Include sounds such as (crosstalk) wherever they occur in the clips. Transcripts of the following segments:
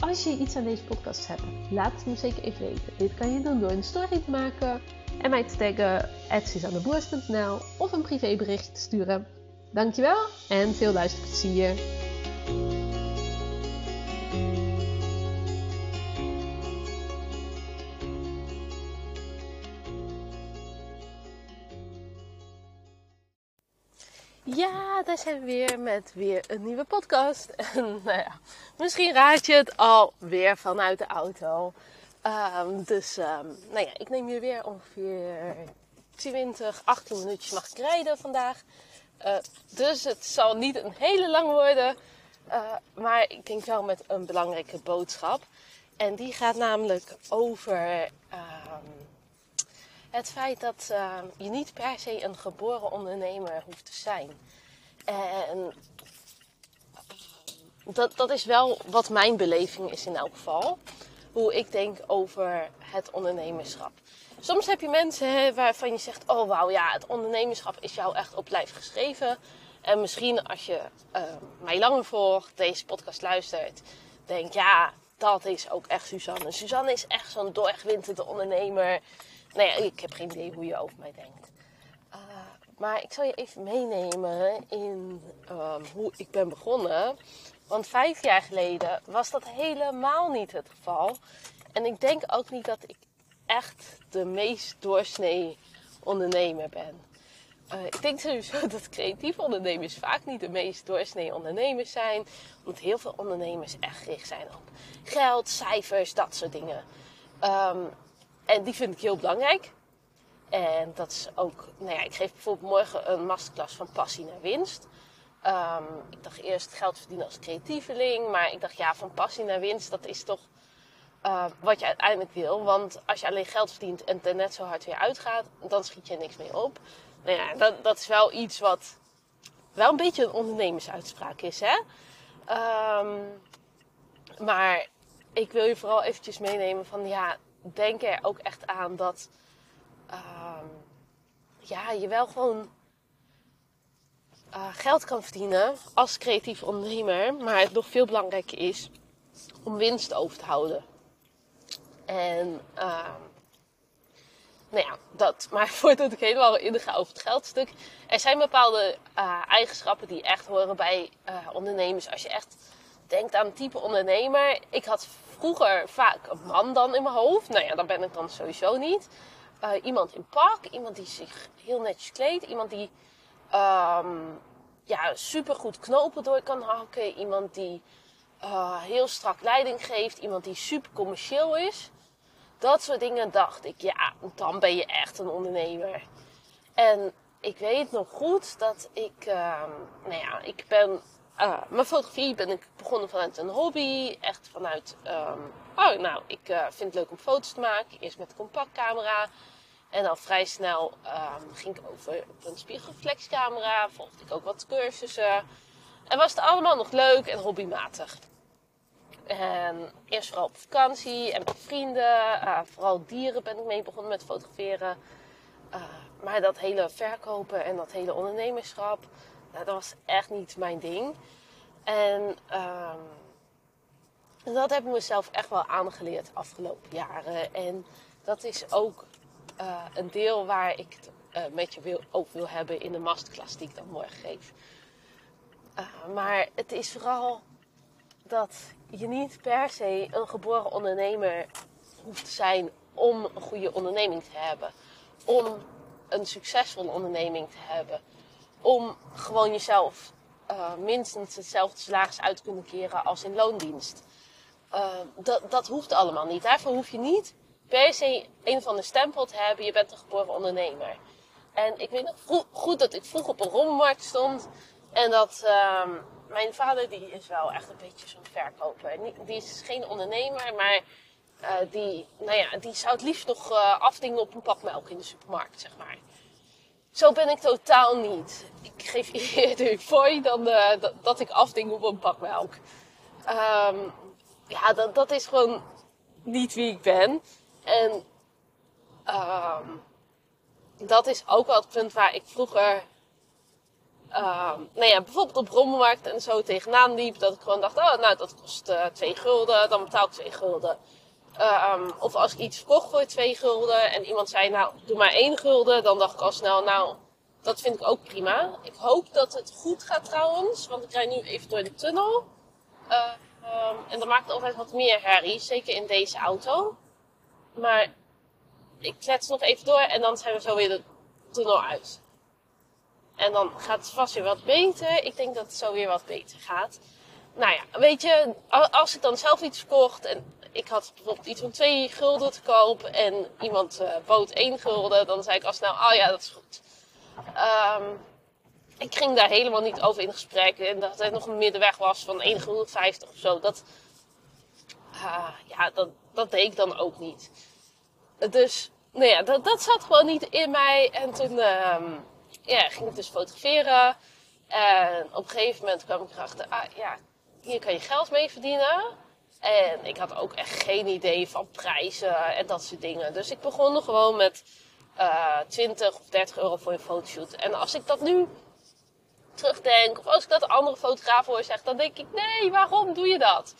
Als je iets aan deze podcast hebt, laat het me zeker even weten. Dit kan je doen door een story te maken en mij te taggen @suzanneboers.nl of een privébericht te sturen. Dankjewel en veel luisterplezier. Daar zijn we weer met weer een nieuwe podcast. (laughs) En nou ja, misschien raad je het alweer vanuit de auto. Um, dus um, nou ja, ik neem je weer ongeveer 20, 18 minuutjes mag ik rijden vandaag. Uh, dus het zal niet een hele lang worden. Uh, maar ik denk wel met een belangrijke boodschap. En die gaat namelijk over um, het feit dat je niet per se een geboren ondernemer hoeft te zijn. En dat, dat is wel wat mijn beleving is in elk geval. Hoe ik denk over het ondernemerschap. Soms heb je mensen waarvan je zegt: Oh wauw, ja, het ondernemerschap is jou echt op lijf geschreven. En misschien als je uh, mij langer volgt, deze podcast luistert, denk ja, dat is ook echt Suzanne. Suzanne is echt zo'n doorgewinterde ondernemer nou ja, ik heb geen idee hoe je over mij denkt. Maar ik zal je even meenemen in um, hoe ik ben begonnen. Want vijf jaar geleden was dat helemaal niet het geval. En ik denk ook niet dat ik echt de meest doorsnee ondernemer ben. Uh, ik denk sowieso (laughs) dat creatieve ondernemers vaak niet de meest doorsnee ondernemers zijn. Omdat heel veel ondernemers echt gericht zijn op geld, cijfers, dat soort dingen. Um, en die vind ik heel belangrijk. En dat is ook, nou ja, ik geef bijvoorbeeld morgen een masterclass van passie naar winst. Um, ik dacht eerst geld verdienen als creatieveling, maar ik dacht ja, van passie naar winst, dat is toch uh, wat je uiteindelijk wil. Want als je alleen geld verdient en er net zo hard weer uitgaat, dan schiet je niks meer op. Nou ja, dat, dat is wel iets wat wel een beetje een ondernemersuitspraak is, hè. Um, maar ik wil je vooral eventjes meenemen van ja, denk er ook echt aan dat uh, ja, je wel gewoon uh, geld kan verdienen als creatief ondernemer. Maar het nog veel belangrijker is om winst over te houden. En uh, nou ja, dat. (laughs) Maar voordat ik helemaal in ga over het geldstuk. Er zijn bepaalde uh, eigenschappen die echt horen bij uh, ondernemers. Als je echt denkt aan een type ondernemer. Ik had vroeger vaak een man dan in mijn hoofd. Nou ja, dat ben ik dan sowieso niet. Uh, iemand in pak, iemand die zich heel netjes kleedt, iemand die um, ja, super goed knopen door kan hakken, iemand die uh, heel strak leiding geeft, iemand die super commercieel is. Dat soort dingen dacht ik, ja, dan ben je echt een ondernemer. En ik weet nog goed dat ik, uh, nou ja, ik ben uh, mijn fotografie ben ik begonnen vanuit een hobby. Echt vanuit, um, oh nou, ik uh, vind het leuk om foto's te maken. Eerst met een compactcamera. En dan vrij snel um, ging ik over op een spiegelreflexcamera. Volgde ik ook wat cursussen. En was het allemaal nog leuk en hobbymatig. En eerst vooral op vakantie en met vrienden. Uh, vooral dieren ben ik mee begonnen met fotograferen. maar dat hele verkopen en dat hele ondernemerschap nou, dat was echt niet mijn ding. En um, dat heb ik mezelf echt wel aangeleerd de afgelopen jaren. En dat is ook uh, een deel waar ik het uh, met je wil, ook wil hebben in de masterclass die ik dan morgen geef. Uh, maar het is vooral dat je niet per se een geboren ondernemer hoeft te zijn om een goede onderneming te hebben. Om een succesvolle onderneming te hebben om gewoon jezelf minstens hetzelfde salaris uit te kunnen keren als in loondienst. Uh, dat, dat hoeft allemaal niet. Daarvoor hoef je niet per se een van de stempel te hebben. Je bent een geboren ondernemer. En ik weet nog goed dat ik vroeg op een rommelmarkt stond. En dat ehm, mijn vader, die is wel echt een beetje zo'n verkoper. Die is geen ondernemer, maar uh, die, nou ja, die zou het liefst nog uh, afdingen op een pak melk in de supermarkt, zeg maar. Zo ben ik totaal niet. Ik geef (laughs) eerder fooi dan uh, dat, dat, ik afding op een pak melk. Um, ja, dat, dat is gewoon niet wie ik ben. En um, dat is ook wel het punt waar ik vroeger uh, nou ja, bijvoorbeeld op rommelmarkt en zo tegenaan liep. Dat ik gewoon dacht, oh, nou, dat kost uh, 2 gulden, dan betaal ik 2 gulden. Um, of als ik iets verkocht voor 2 gulden en iemand zei, nou, doe maar 1 gulden, dan dacht ik al snel, nou, dat vind ik ook prima. Ik hoop dat het goed gaat trouwens, want ik rijd nu even door de tunnel. Uh, um, en dan maakt altijd wat meer herrie, zeker in deze auto. Maar ik klets nog even door en dan zijn we zo weer de tunnel uit. En dan gaat het vast weer wat beter. Ik denk dat het zo weer wat beter gaat. Nou ja, weet je, als ik dan zelf iets verkocht en ik had bijvoorbeeld iets van 2 gulden te koop en iemand uh, bood 1 gulden, dan zei ik al snel, oh ja, dat is goed. Um, ik ging daar helemaal niet over in gesprek en dat het nog een middenweg was van 1 gulden 50 of zo. Dat, uh, ja, dat, dat deed ik dan ook niet. Dus, nou ja, dat, dat zat gewoon niet in mij. En toen, um, ja, ging ik dus fotograferen. En op een gegeven moment kwam ik erachter, ah ja, hier kan je geld mee verdienen. En ik had ook echt geen idee van prijzen en dat soort dingen. Dus ik begon gewoon met uh, 20 of 30 euro voor een fotoshoot. En als ik dat nu terugdenk, of als ik dat andere fotograaf hoor zeggen, dan denk ik, nee, waarom doe je dat?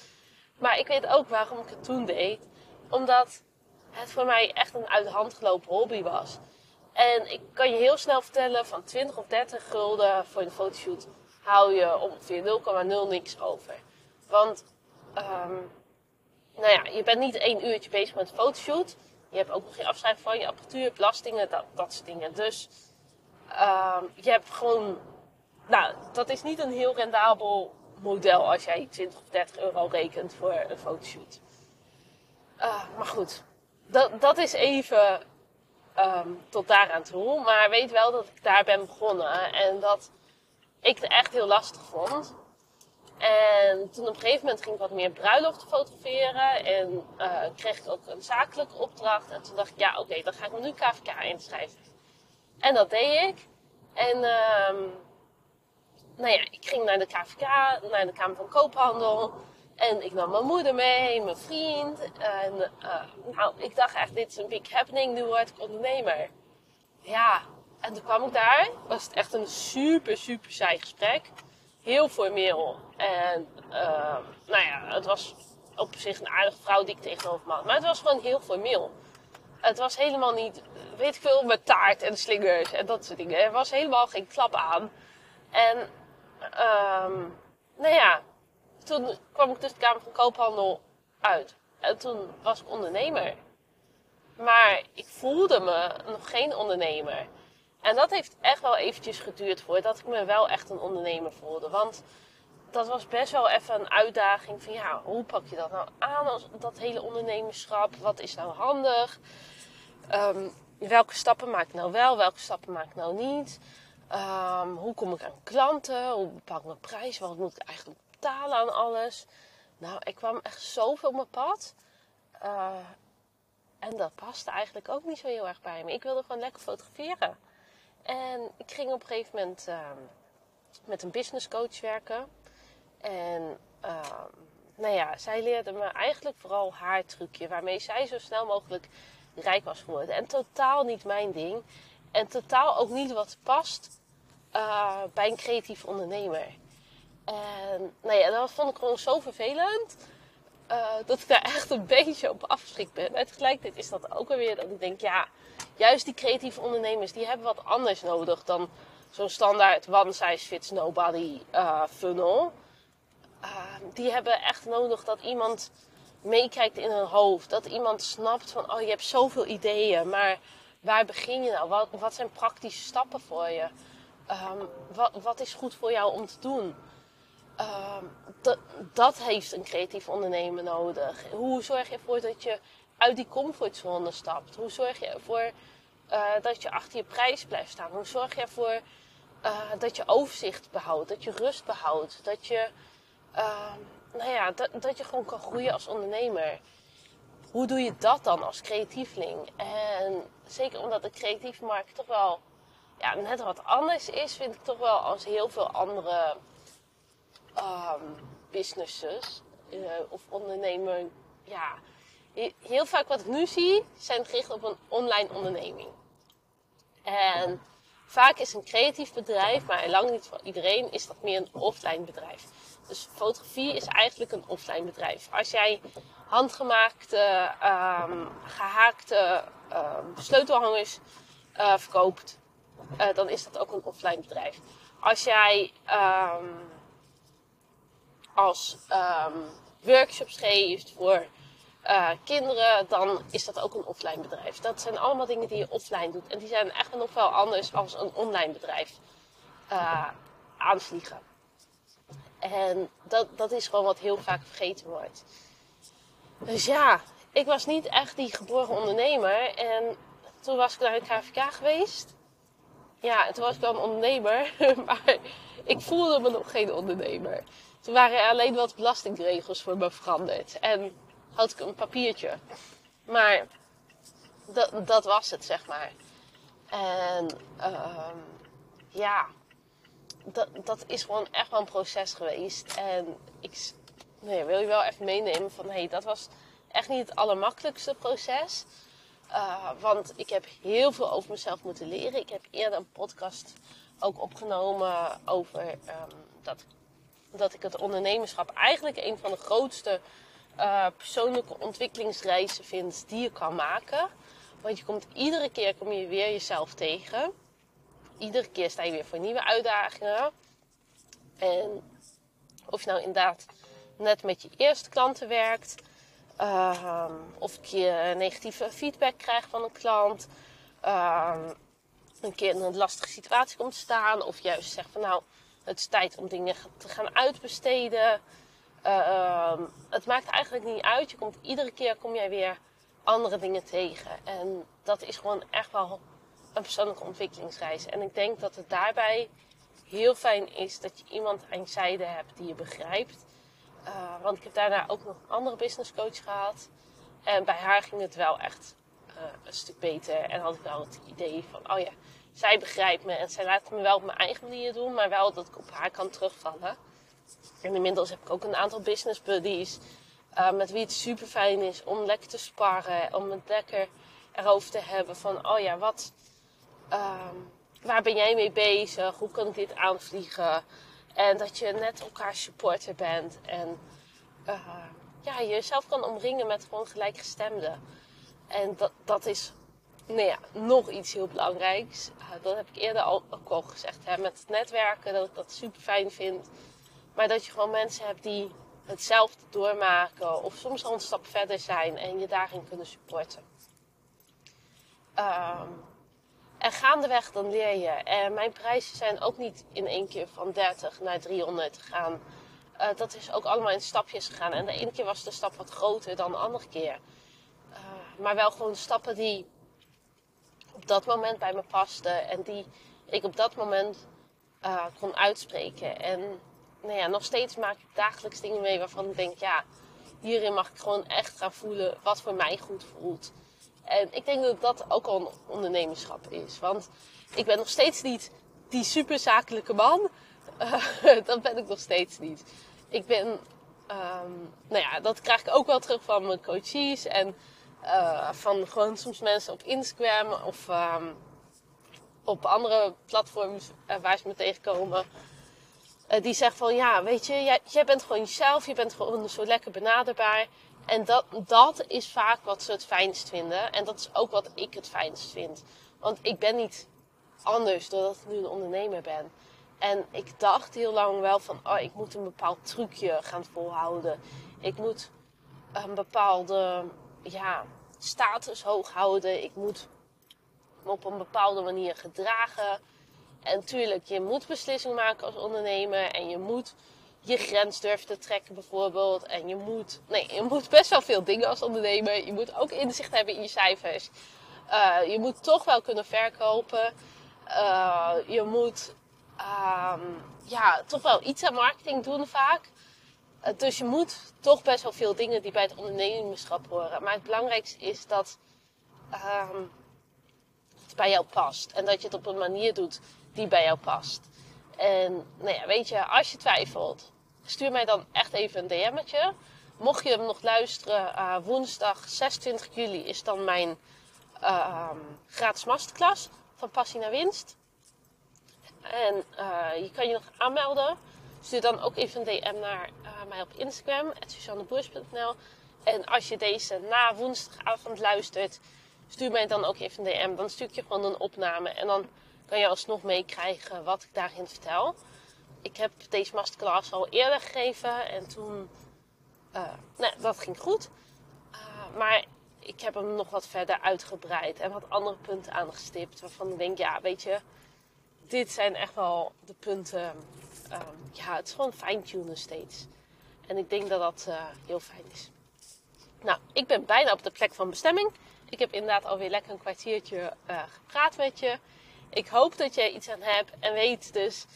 Maar ik weet ook waarom ik het toen deed. Omdat het voor mij echt een uit de hand gelopen hobby was. En ik kan je heel snel vertellen, van 20 of 30 gulden voor een fotoshoot hou je ongeveer 0,0 niks over. Want, um, nou ja, je bent niet één uurtje bezig met een fotoshoot. Je hebt ook nog geen afschrijving van je apparatuur, belastingen, dat, dat soort dingen. Dus um, je hebt gewoon, nou, dat is niet een heel rendabel model als jij 20 of 30 euro rekent voor een fotoshoot. Uh, maar goed, dat, dat is even um, tot daaraan toe. Maar weet wel dat ik daar ben begonnen en dat ik het echt heel lastig vond. En toen op een gegeven moment ging ik wat meer bruiloften fotograferen en uh, kreeg ik ook een zakelijke opdracht. En toen dacht ik, ja oké, dan ga ik me nu KVK inschrijven. En dat deed ik. En um, nou ja, ik ging naar de KVK, naar de Kamer van Koophandel. En ik nam mijn moeder mee, mijn vriend. En uh, nou, ik dacht echt, dit is een big happening, nu word ik ondernemer. Ja, en toen kwam ik daar. Was het echt een super, super saai gesprek. Heel formeel. En uh, nou ja, het was op zich een aardige vrouw die ik tegenover me had. Maar het was gewoon heel formeel. Het was helemaal niet, weet ik veel, met taart en slingers en dat soort dingen. Er was helemaal geen klap aan. En, um, nou ja, toen kwam ik dus de Kamer van Koophandel uit. En toen was ik ondernemer. Maar ik voelde me nog geen ondernemer. En dat heeft echt wel eventjes geduurd voordat ik me wel echt een ondernemer voelde. Want dat was best wel even een uitdaging van ja, hoe pak je dat nou aan als dat hele ondernemerschap? Wat is nou handig? Um, welke stappen maak ik nou wel, welke stappen maak ik nou niet? Um, hoe kom ik aan klanten? Hoe bepaal ik mijn prijs? Wat moet ik eigenlijk betalen aan alles. Nou, ik kwam echt zoveel op mijn pad. Uh, en dat paste eigenlijk ook niet zo heel erg bij me. Ik wilde gewoon lekker fotograferen. En ik ging op een gegeven moment uh, met een business coach werken. En uh, nou ja, zij leerde me eigenlijk vooral haar trucje. Waarmee zij zo snel mogelijk rijk was geworden. En totaal niet mijn ding. En totaal ook niet wat past uh, bij een creatief ondernemer. En nou ja, dat vond ik gewoon zo vervelend. Uh, dat ik daar (laughs) echt een beetje op afgeschrikt ben. En tegelijkertijd is dat ook weer dat ik denk, ja, juist die creatieve ondernemers, die hebben wat anders nodig dan zo'n standaard one size fits nobody uh, funnel. Uh, die hebben echt nodig dat iemand meekijkt in hun hoofd. Dat iemand snapt van, oh je hebt zoveel ideeën, maar waar begin je nou? Wat, wat zijn praktische stappen voor je? Um, wat, wat is goed voor jou om te doen? uh, dat heeft een creatief ondernemer nodig. Hoe zorg je ervoor dat je uit die comfortzone stapt? Hoe zorg je ervoor uh, dat je achter je prijs blijft staan? Hoe zorg je ervoor uh, dat je overzicht behoudt, dat je rust behoudt, dat je, uh, nou ja, dat, dat je gewoon kan groeien als ondernemer. Hoe doe je dat dan als creatieveling? En zeker omdat de creatieve markt toch wel ja, net wat anders is, vind ik toch wel als heel veel andere um, businesses uh, of ondernemer. Ja, heel vaak wat ik nu zie, zijn gericht op een online onderneming. En vaak is een creatief bedrijf, maar lang niet voor iedereen, is dat meer een offline bedrijf. Dus fotografie is eigenlijk een offline bedrijf. Als jij handgemaakte, um, gehaakte um, sleutelhangers uh, verkoopt, uh, dan is dat ook een offline bedrijf. Als jij um, als workshops geeft voor uh, kinderen, dan is dat ook een offline bedrijf. Dat zijn allemaal dingen die je offline doet. En die zijn echt nog wel anders als een online bedrijf uh, aanvliegen. En dat, dat is gewoon wat heel vaak vergeten wordt. Dus ja, ik was niet echt die geboren ondernemer. En toen was ik naar een KVK geweest. Ja, en toen was ik een ondernemer. (laughs) Maar ik voelde me nog geen ondernemer. Toen waren alleen wat belastingregels voor me veranderd. En had ik een papiertje. Maar dat, dat was het, zeg maar. En uh, ja, dat, dat is gewoon echt wel een proces geweest. En ik nee, wil je wel even meenemen van... hey, dat was echt niet het allermakkelijkste proces. Uh, want ik heb heel veel over mezelf moeten leren. Ik heb eerder een podcast ook opgenomen over um, dat, dat ik het ondernemerschap eigenlijk een van de grootste uh, persoonlijke ontwikkelingsreizen vind die je kan maken. Want je komt iedere keer kom je weer jezelf tegen. Iedere keer sta je weer voor nieuwe uitdagingen. En of je nou inderdaad net met je eerste klanten werkt. Uh, of een keer negatieve feedback krijgt van een klant. Uh, een keer in een lastige situatie komt staan. Of juist zegt van nou, het is tijd om dingen te gaan uitbesteden. Uh, het maakt eigenlijk niet uit. Je komt, iedere keer kom jij weer andere dingen tegen. En dat is gewoon echt wel een persoonlijke ontwikkelingsreis. En ik denk dat het daarbij heel fijn is dat je iemand aan je zijde hebt die je begrijpt. Uh, want ik heb daarna ook nog een andere business coach gehad. En bij haar ging het wel echt uh, een stuk beter. En had ik wel het idee van, oh ja, zij begrijpt me. En zij laat me wel op mijn eigen manier doen, maar wel dat ik op haar kan terugvallen. En inmiddels heb ik ook een aantal business buddies. Uh, met wie het super fijn is om lekker te sparren. Om het lekker erover te hebben van, oh ja, wat, uh, waar ben jij mee bezig? Hoe kan ik dit aanvliegen? En dat je net elkaar supporter bent. En uh, ja, jezelf kan omringen met gewoon gelijkgestemden. En dat, dat is nou ja, nog iets heel belangrijks. dat heb ik eerder al, ook al gezegd. Hè, met het netwerken, dat ik dat super fijn vind. Maar dat je gewoon mensen hebt die hetzelfde doormaken of soms al een stap verder zijn en je daarin kunnen supporten. Um, en gaandeweg dan leer je. En mijn prijzen zijn ook niet in één keer van 30 naar 300 gegaan. Uh, dat is ook allemaal in stapjes gegaan. En de ene keer was de stap wat groter dan de andere keer. Uh, maar wel gewoon stappen die op dat moment bij me pasten. En die ik op dat moment uh, kon uitspreken. En nou ja, nog steeds maak ik dagelijks dingen mee waarvan ik denk, ja, hierin mag ik gewoon echt gaan voelen wat voor mij goed voelt. En ik denk dat dat ook al een ondernemerschap is. Want ik ben nog steeds niet die super zakelijke man. Uh, (laughs) dat ben ik nog steeds niet. Ik ben, um, nou ja, dat krijg ik ook wel terug van mijn coaches. En uh, van gewoon soms mensen op Instagram of um, op andere platforms uh, waar ze me tegenkomen. Die zegt van ja, weet je, jij, jij, bent gewoon jezelf, je bent gewoon zo lekker benaderbaar. En dat, dat is vaak wat ze het fijnst vinden. En dat is ook wat ik het fijnst vind. Want ik ben niet anders doordat ik nu een ondernemer ben. En ik dacht heel lang wel van, oh, ik moet een bepaald trucje gaan volhouden. Ik moet een bepaalde ja, status hoog houden. Ik moet me op een bepaalde manier gedragen. En tuurlijk, je moet beslissingen maken als ondernemer. En je moet je grens durven te trekken bijvoorbeeld. En je moet, nee, je moet best wel veel dingen als ondernemer. Je moet ook inzicht hebben in je cijfers. Uh, je moet toch wel kunnen verkopen. Uh, je moet ehm, ja, toch wel iets aan marketing doen vaak. Eh, dus je moet toch best wel veel dingen die bij het ondernemerschap horen. Maar het belangrijkste is dat ehm, het bij jou past. En dat je het op een manier doet die bij jou past. En nou ja, weet je, als je twijfelt, stuur mij dan echt even een DM'tje. Mocht je hem nog luisteren, uh, woensdag 26 juli is dan mijn uh, gratis masterclass van Passie naar Winst. En uh, je kan je nog aanmelden. Stuur dan ook even een DM naar mij op Instagram, suzanneboers.nl. En als je deze na woensdagavond luistert, stuur mij dan ook even een DM. Dan stuur ik je gewoon een opname en dan kan je alsnog meekrijgen wat ik daarin vertel. Ik heb deze masterclass al eerder gegeven en toen, uh, nou, dat ging goed. Uh, maar ik heb hem nog wat verder uitgebreid en wat andere punten aangestipt. Waarvan ik denk, ja, weet je, dit zijn echt wel de punten. Um, ja, het is gewoon fine-tunen steeds. En ik denk dat dat uh, heel fijn is. Nou, ik ben bijna op de plek van bestemming. Ik heb inderdaad alweer lekker een kwartiertje gepraat met je. Ik hoop dat je iets aan hebt en weet dus,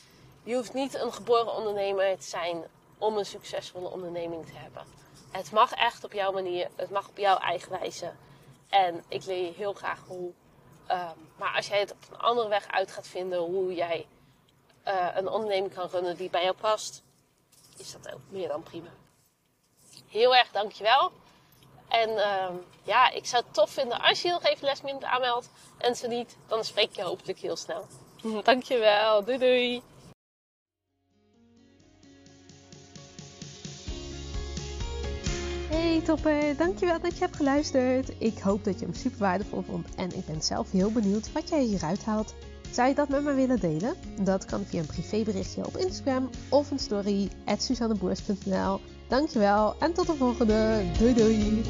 je hoeft niet een geboren ondernemer te zijn om een succesvolle onderneming te hebben. Het mag echt op jouw manier, het mag op jouw eigen wijze. En ik leer je heel graag hoe. Um, maar als jij het op een andere weg uit gaat vinden hoe jij uh, een onderneming kan runnen die bij jou past, is dat ook meer dan prima. Heel erg dankjewel. En uh, ja, ik zou het tof vinden als je nog even lesminute aanmeldt. En zo niet, dan spreek je hopelijk heel snel. Dankjewel. Doei doei. Hey topper, dankjewel dat je hebt geluisterd. Ik hoop dat je hem super waardevol vond en ik ben zelf heel benieuwd wat jij hieruit haalt. Zou je dat met me willen delen? Dat kan via een privéberichtje op Instagram of een story at suzanneboers.nl Dankjewel en tot de volgende. Doei doei!